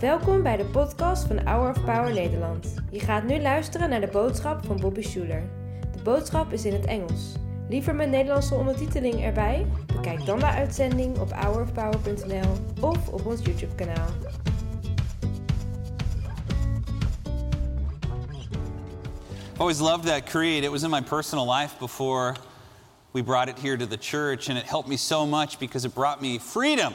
Welkom bij de podcast van Hour of Power Nederland. Je gaat nu luisteren naar de boodschap van Bobby Schuler. De boodschap is in het Engels. Liever met Nederlandse ondertiteling erbij? Bekijk dan de uitzending op hourofpower.nl of op ons YouTube kanaal. always loved that creed. It was in my personal life before we brought it here to the church, and it helped me so much because it brought me freedom.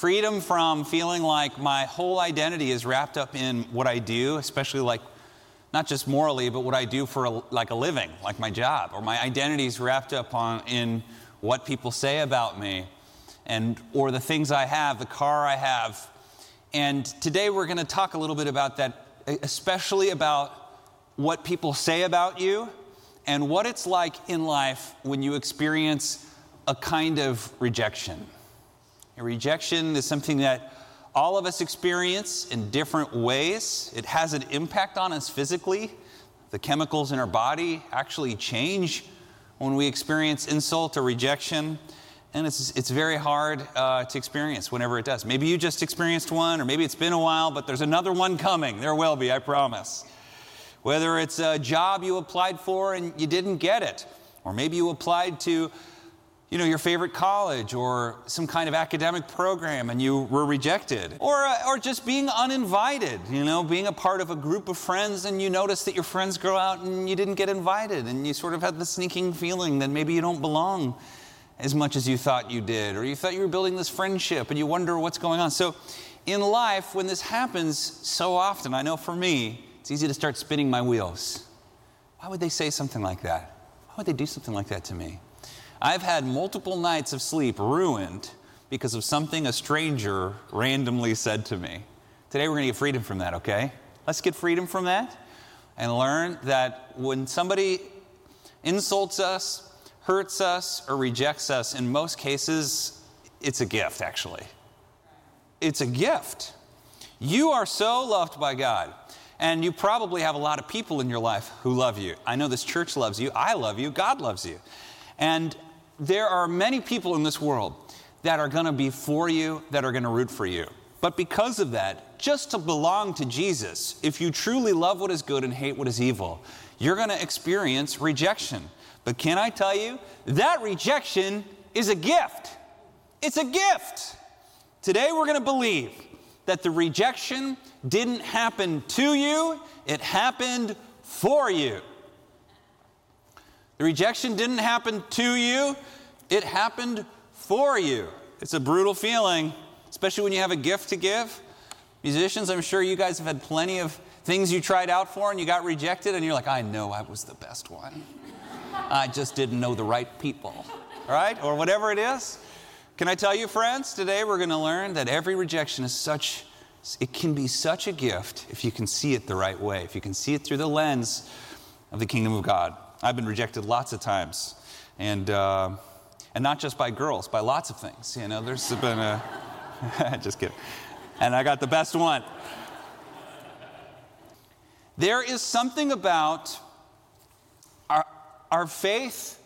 Freedom from feeling like my whole identity is wrapped up in what I do, especially like not just morally, but what I do for a, like a living, like my job, or my identity is wrapped up on in what people say about me, and or the things I have, the car I have. And today we're going to talk a little bit about that, especially about what people say about you and what it's like in life when you experience a kind of rejection. A rejection is something that all of us experience in different ways. It has an impact on us physically. The chemicals in our body actually change when we experience insult or rejection. And it's, it's very hard uh, to experience whenever it does. Maybe you just experienced one, or maybe it's been a while, but there's another one coming. There will be, I promise. Whether it's a job you applied for and you didn't get it, or maybe you applied to you know, your favorite college or some kind of academic program and you were rejected. Or, uh, or just being uninvited, you know, being a part of a group of friends and you notice that your friends go out and you didn't get invited and you sort of had the sneaking feeling that maybe you don't belong as much as you thought you did. Or you thought you were building this friendship and you wonder what's going on. So in life, when this happens so often, I know for me, it's easy to start spinning my wheels. Why would they say something like that? Why would they do something like that to me? I've had multiple nights of sleep ruined because of something a stranger randomly said to me. Today we're going to get freedom from that, okay? Let's get freedom from that and learn that when somebody insults us, hurts us, or rejects us, in most cases, it's a gift, actually. It's a gift. You are so loved by God. And you probably have a lot of people in your life who love you. I know this church loves you. I love you. God loves you. And there are many people in this world that are going to be for you, that are going to root for you. But because of that, just to belong to Jesus, if you truly love what is good and hate what is evil, you're going to experience rejection. But can I tell you, that rejection is a gift. It's a gift. Today we're going to believe that the rejection didn't happen to you, it happened for you. The rejection didn't happen to you, it happened for you. It's a brutal feeling, especially when you have a gift to give. Musicians, I'm sure you guys have had plenty of things you tried out for and you got rejected, and you're like, I know I was the best one. I just didn't know the right people, right? Or whatever it is. Can I tell you, friends, today we're going to learn that every rejection is such it can be such a gift if you can see it the right way, if you can see it through the lens of the kingdom of God. I've been rejected lots of times, and, uh, and not just by girls, by lots of things. You know, there's been a, just kidding. And I got the best one. There is something about our, our faith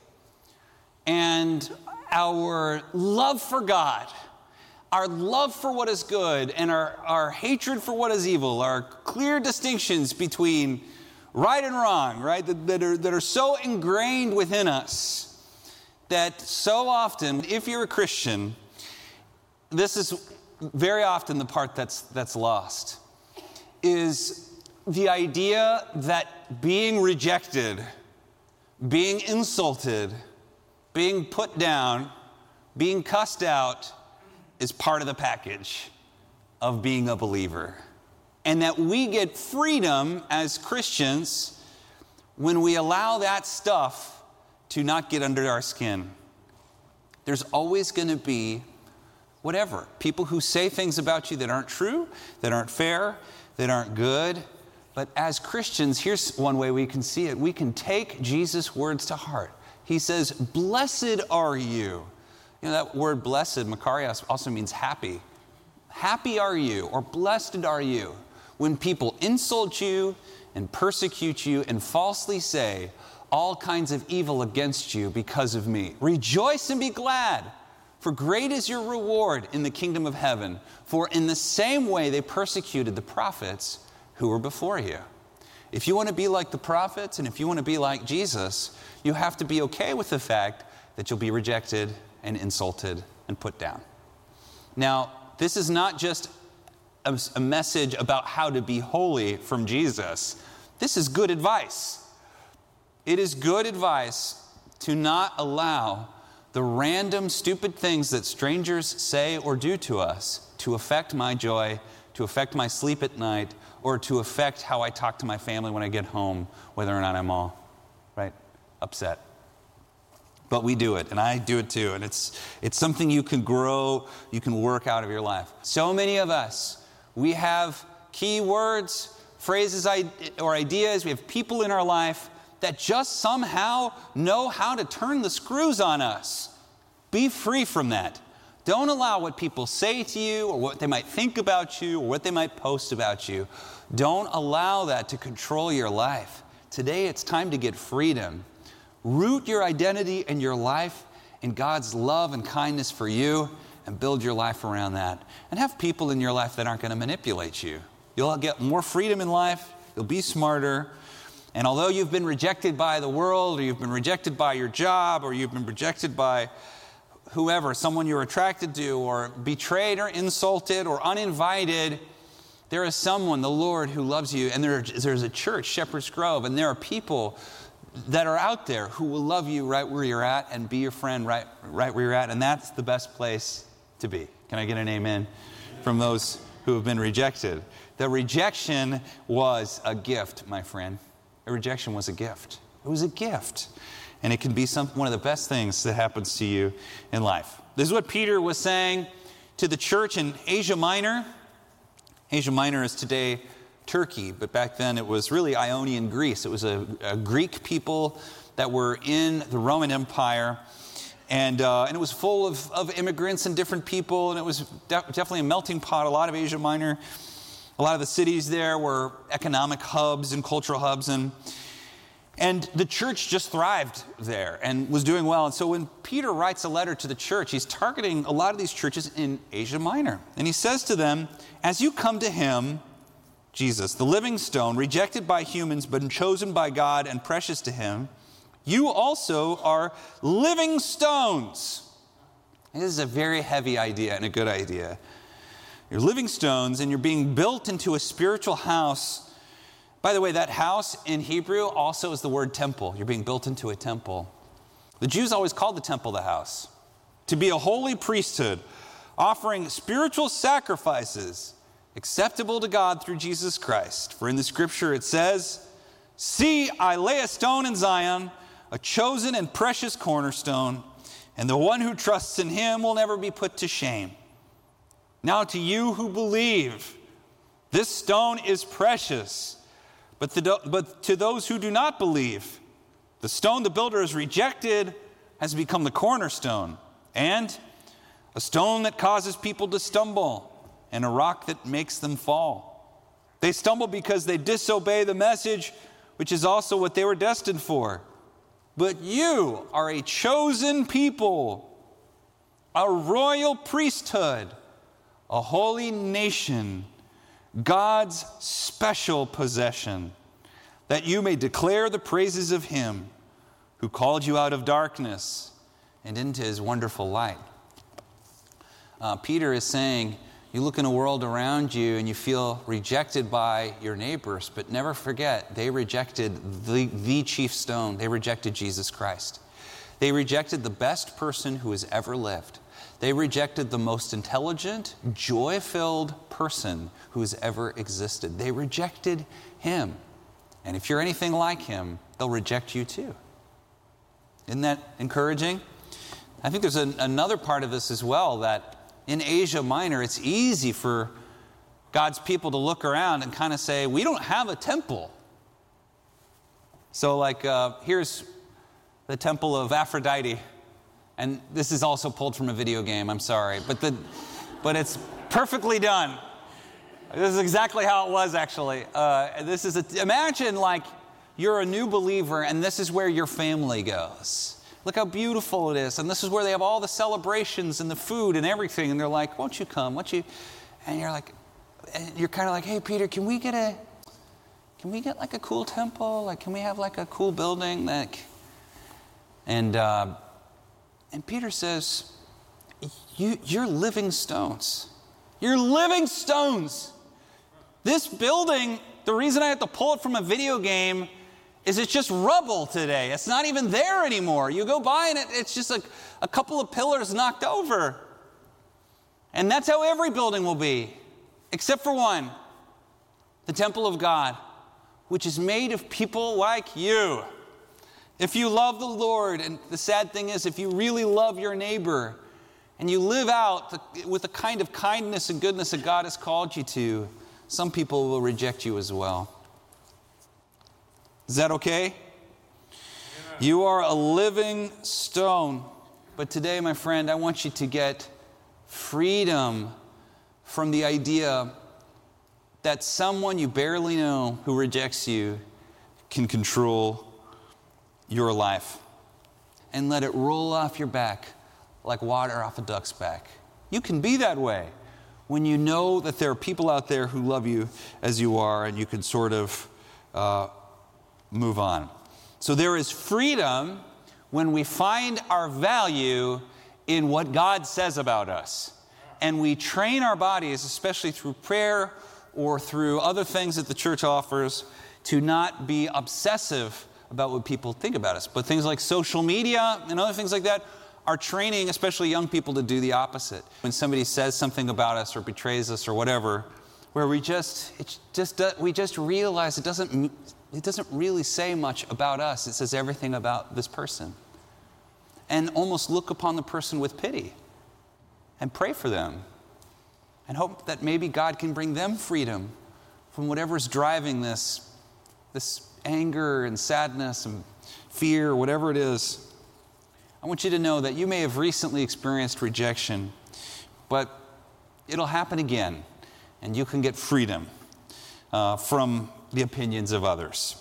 and our love for God our love for what is good and our, our hatred for what is evil, our clear distinctions between right and wrong, right, that, that, are, that are so ingrained within us that so often, if you're a Christian, this is very often the part that's, that's lost, is the idea that being rejected, being insulted, being put down, being cussed out, is part of the package of being a believer. And that we get freedom as Christians when we allow that stuff to not get under our skin. There's always going to be whatever people who say things about you that aren't true, that aren't fair, that aren't good. But as Christians, here's one way we can see it we can take Jesus' words to heart. He says, Blessed are you you know, that word blessed, Makarios, also means happy. Happy are you, or blessed are you, when people insult you and persecute you and falsely say all kinds of evil against you because of me. Rejoice and be glad, For great is your reward in the kingdom of heaven. For in the same way they persecuted the prophets who were before you. If you want to be like the prophets and if you want to be like Jesus, you have to be okay with the fact that you'll be rejected and insulted and put down. Now, this is not just a, message about how to be holy from Jesus. This is good advice. It is good advice to not allow the random, stupid things that strangers say or do to us to affect my joy, to affect my sleep at night, or to affect how I talk to my family when I get home, whether or not I'm all, right, upset. But we do it, and I do it too, and it's, it's something you can grow, you can work out of your life. So many of us, we have key words, phrases, or ideas, we have people in our life that just somehow know how to turn the screws on us. Be free from that. Don't allow what people say to you or what they might think about you or what they might post about you. Don't allow that to control your life. Today it's time to get freedom. Root your identity and your life in God's love and kindness for you and build your life around that. And have people in your life that aren't going to manipulate you. You'll get more freedom in life, you'll be smarter. And although you've been rejected by the world, or you've been rejected by your job, or you've been rejected by whoever, someone you're attracted to, or betrayed, or insulted, or uninvited, there is someone, the Lord, who loves you. And there, there's a church, Shepherd's Grove, and there are people that are out there who will love you right where you're at and be your friend right, right where you're at. And that's the best place to be. Can I get an amen from those who have been rejected? The rejection was a gift, my friend. The rejection was a gift. It was a gift. And it can be some, one of the best things that happens to you in life. This is what Peter was saying to the church in Asia Minor. Asia Minor is today Turkey, but back then it was really Ionian Greece. It was a, a Greek people that were in the Roman Empire. And, uh, and it was full of, of immigrants and different people, and it was de- definitely a melting pot. A lot of Asia Minor, a lot of the cities there were economic hubs and cultural hubs, and, and the church just thrived there and was doing well. And so when Peter writes a letter to the church, he's targeting a lot of these churches in Asia Minor. And he says to them, As you come to him, Jesus, the living stone, rejected by humans, but chosen by God and precious to him, you also are living stones. This is a very heavy idea and a good idea. You're living stones and you're being built into a spiritual house. By the way, that house in Hebrew also is the word temple. You're being built into a temple. The Jews always called the temple the house. To be a holy priesthood, offering spiritual sacrifices acceptable to God through Jesus Christ. For in the scripture it says, See, I lay a stone in Zion a chosen and precious cornerstone, and the one who trusts in him will never be put to shame. Now, to you who believe, this stone is precious, but, the, but to those who do not believe, the stone the builder has rejected has become the cornerstone, and a stone that causes people to stumble, and a rock that makes them fall. They stumble because they disobey the message, which is also what they were destined for. But you are a chosen people, a royal priesthood, a holy nation, God's special possession, that you may declare the praises of Him who called you out of darkness and into His wonderful light. Uh, Peter is saying, you look in a world around you and you feel rejected by your neighbors, but never forget they rejected the, the chief stone. They rejected Jesus Christ. They rejected the best person who has ever lived. They rejected the most intelligent, joy filled person who has ever existed. They rejected him. And if you're anything like him, they'll reject you too. Isn't that encouraging? I think there's an, another part of this as well that in Asia Minor, it's easy for God's people to look around and kind of say, We don't have a temple. So, like, uh, here's the temple of Aphrodite. And this is also pulled from a video game, I'm sorry. But, the, but it's perfectly done. This is exactly how it was, actually. Uh, this is a, imagine like you're a new believer and this is where your family goes. Look how beautiful it is. And this is where they have all the celebrations and the food and everything. And they're like, Won't you come? Won't you? And you're like, and you're kind of like, Hey, Peter, can we get a, can we get like a cool temple? Like, can we have like a cool building? Like, and, uh, and Peter says, you, You're living stones. You're living stones. This building, the reason I had to pull it from a video game is it's just rubble today. It's not even there anymore. You go by and it, it's just a, a couple of pillars knocked over. And that's how every building will be, except for one the temple of God, which is made of people like you. If you love the Lord, and the sad thing is, if you really love your neighbor and you live out the, with the kind of kindness and goodness that God has called you to, some people will reject you as well. Is that okay? Yeah. You are a living stone. But today, my friend, I want you to get freedom from the idea that someone you barely know who rejects you can control your life and let it roll off your back like water off a duck's back. You can be that way when you know that there are people out there who love you as you are and you can sort of uh, move on. So there is freedom when we find our value in what God says about us. And we train our bodies, especially through prayer or through other things that the church offers, to not be obsessive about what people think about us. But things like social media and other things like that are training, especially young people, to do the opposite. When somebody says something about us or betrays us or whatever, where we just, it just, we just realize it doesn't, it doesn't really say much about us. It says everything about this person. And almost look upon the person with pity and pray for them and hope that maybe God can bring them freedom from whatever's driving this, this anger and sadness and fear, whatever it is. I want you to know that you may have recently experienced rejection, but it'll happen again, and you can get freedom uh, from the opinions of others.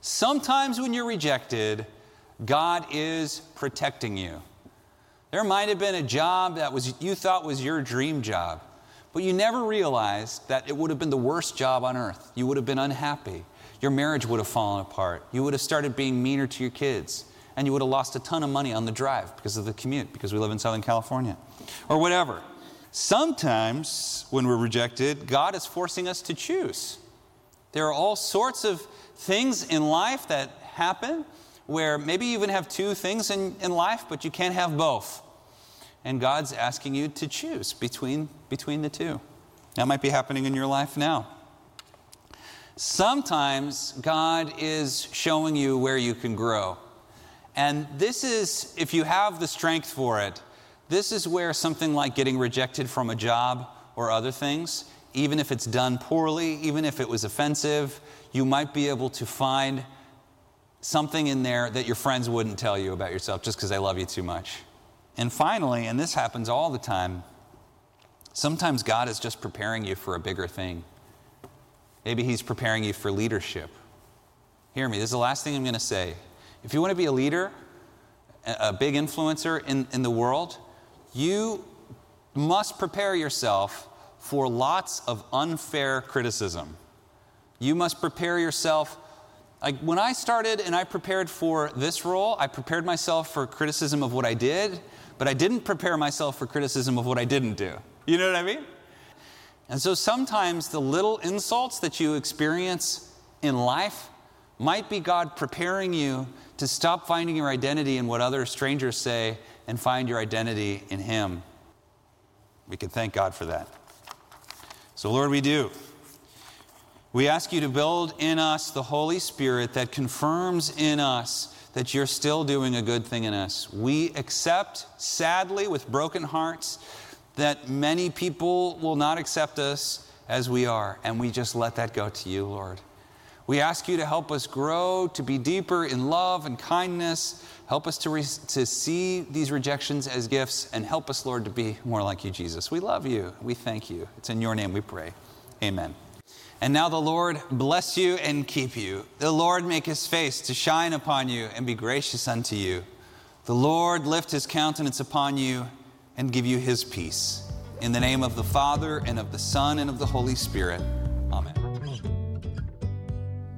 Sometimes when you're rejected, God is protecting you. There might have been a job that was you thought was your dream job, but you never realized that it would have been the worst job on earth. You would have been unhappy. Your marriage would have fallen apart. You would have started being meaner to your kids. And you would have lost a ton of money on the drive because of the commute, because we live in Southern California, or whatever. Sometimes, when we're rejected, God is forcing us to choose. There are all sorts of things in life that happen where maybe you even have two things in, in life, but you can't have both. And God's asking you to choose between, between the two. That might be happening in your life now. Sometimes God is showing you where you can grow. And this is, if you have the strength for it, this is where something like getting rejected from a job or other things, even if it's done poorly, even if it was offensive, you might be able to find something in there that your friends wouldn't tell you about yourself just because they love you too much. And finally, and this happens all the time, sometimes God is just preparing you for a bigger thing. Maybe He's preparing you for leadership. Hear me, this is the last thing I'm going to say. If you want to be a leader, a big influencer in, in the world, you must prepare yourself for lots of unfair criticism. You must prepare yourself. Like when I started and I prepared for this role, I prepared myself for criticism of what I did, but I didn't prepare myself for criticism of what I didn't do. You know what I mean? And so sometimes the little insults that you experience in life might be God preparing you to stop finding your identity in what other strangers say and find your identity in Him. We can thank God for that. So, Lord, we do. We ask you to build in us the Holy Spirit that confirms in us that you're still doing a good thing in us. We accept, sadly, with broken hearts, that many people will not accept us as we are, and we just let that go to you, Lord. We ask you to help us grow, to be deeper in love and kindness. Help us to, re- to see these rejections as gifts, and help us, Lord, to be more like you, Jesus. We love you. We thank you. It's in your name we pray. Amen. And now the Lord bless you and keep you. The Lord make his face to shine upon you and be gracious unto you. the Lord lift his countenance upon you and give you his peace. In the name of the Father, and of the Son, and of the Holy Spirit. Amen.